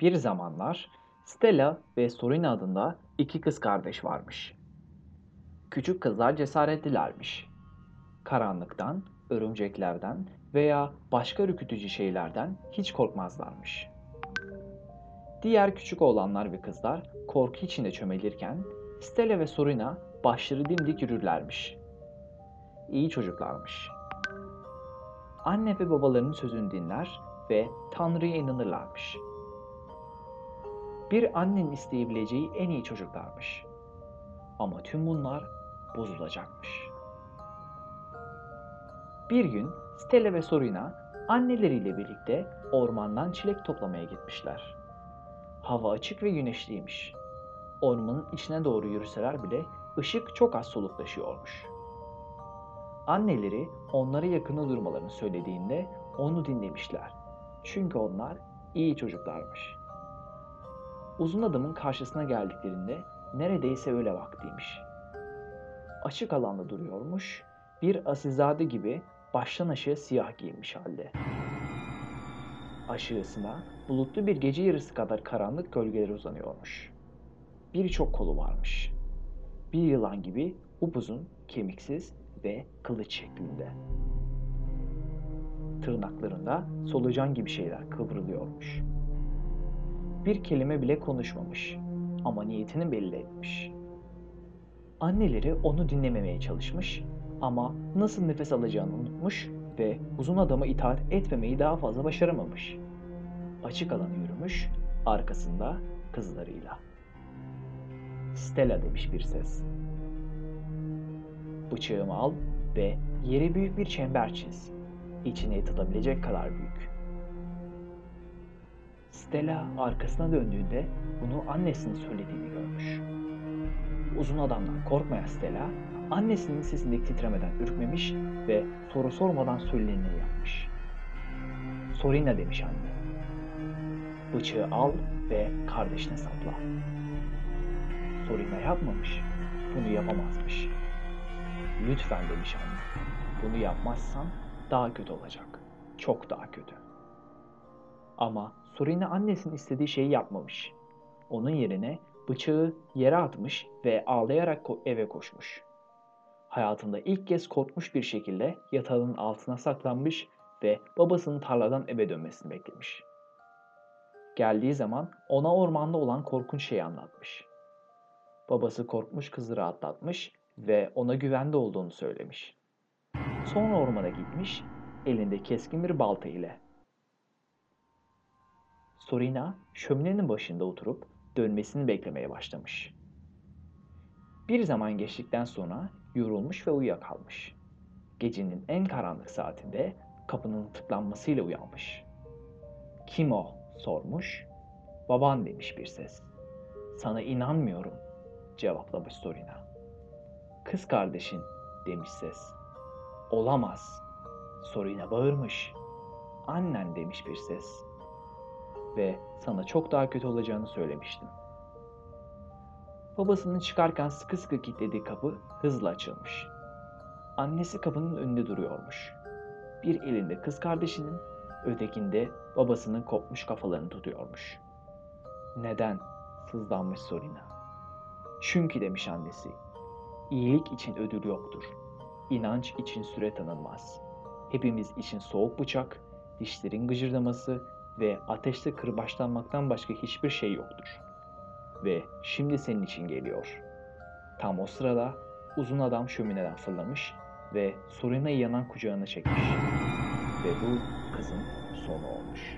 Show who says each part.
Speaker 1: Bir zamanlar Stella ve Sorina adında iki kız kardeş varmış. Küçük kızlar cesaretlilermiş. Karanlıktan, örümceklerden veya başka ürkütücü şeylerden hiç korkmazlarmış. Diğer küçük oğlanlar ve kızlar korku içinde çömelirken Stella ve Sorina başları dimdik yürürlermiş. İyi çocuklarmış. Anne ve babalarının sözünü dinler ve Tanrı'ya inanırlarmış. Bir annenin isteyebileceği en iyi çocuklarmış. Ama tüm bunlar bozulacakmış. Bir gün Stella ve Sorina anneleriyle birlikte ormandan çilek toplamaya gitmişler. Hava açık ve güneşliymiş. Ormanın içine doğru yürüseler bile ışık çok az soluklaşıyormuş. Anneleri onlara yakını durmalarını söylediğinde onu dinlemişler. Çünkü onlar iyi çocuklarmış. Uzun adamın karşısına geldiklerinde neredeyse öyle vaktiymiş. Açık alanda duruyormuş, bir asilzade gibi baştan aşağı siyah giyinmiş halde. Aşağısına bulutlu bir gece yarısı kadar karanlık gölgeler uzanıyormuş. Birçok kolu varmış. Bir yılan gibi upuzun, kemiksiz ve kılıç şeklinde. Tırnaklarında solucan gibi şeyler kıvrılıyormuş. Bir kelime bile konuşmamış ama niyetini belli etmiş. Anneleri onu dinlememeye çalışmış ama nasıl nefes alacağını unutmuş ve uzun adama itaat etmemeyi daha fazla başaramamış. Açık alanı yürümüş, arkasında kızlarıyla. Stella demiş bir ses. Bıçağımı al ve yere büyük bir çember çiz. İçine yatabilecek kadar büyük. Stella arkasına döndüğünde bunu annesinin söylediğini görmüş. Uzun adamdan korkmayan Stella, annesinin sesindeki titremeden ürkmemiş ve soru sormadan söyleneni yapmış. Sorina demiş anne. Bıçağı al ve kardeşine sapla. Sorina yapmamış. Bunu yapamazmış. Lütfen demiş anne. Bunu yapmazsan daha kötü olacak. Çok daha kötü. Ama Sorina annesinin istediği şeyi yapmamış. Onun yerine bıçağı yere atmış ve ağlayarak eve koşmuş. Hayatında ilk kez korkmuş bir şekilde yatağının altına saklanmış ve babasının tarladan eve dönmesini beklemiş. Geldiği zaman ona ormanda olan korkunç şeyi anlatmış. Babası korkmuş kızı rahatlatmış ve ona güvende olduğunu söylemiş. Sonra ormana gitmiş, elinde keskin bir balta ile. Sorina şöminenin başında oturup dönmesini beklemeye başlamış. Bir zaman geçtikten sonra yorulmuş ve uyuyakalmış. Gecenin en karanlık saatinde kapının tıklanmasıyla uyanmış. Kim o? sormuş. Baban demiş bir ses. Sana inanmıyorum cevaplamış Sorina. Kız kardeşin demiş ses. Olamaz. Sorina bağırmış. Annen demiş bir ses. Ve sana çok daha kötü olacağını söylemiştim. Babasının çıkarken sıkı sıkı kilitlediği kapı hızla açılmış. Annesi kapının önünde duruyormuş. Bir elinde kız kardeşinin, ötekinde babasının kopmuş kafalarını tutuyormuş. Neden? sızlanmış Sorina. Çünkü demiş annesi. İyilik için ödül yoktur. İnanç için süre tanınmaz. Hepimiz için soğuk bıçak, dişlerin gıcırdaması ve ateşte kırbaçlanmaktan başka hiçbir şey yoktur. Ve şimdi senin için geliyor. Tam o sırada uzun adam şömineden fırlamış ve Sorina'yı yanan kucağına çekmiş. Ve bu kızın sonu olmuş.''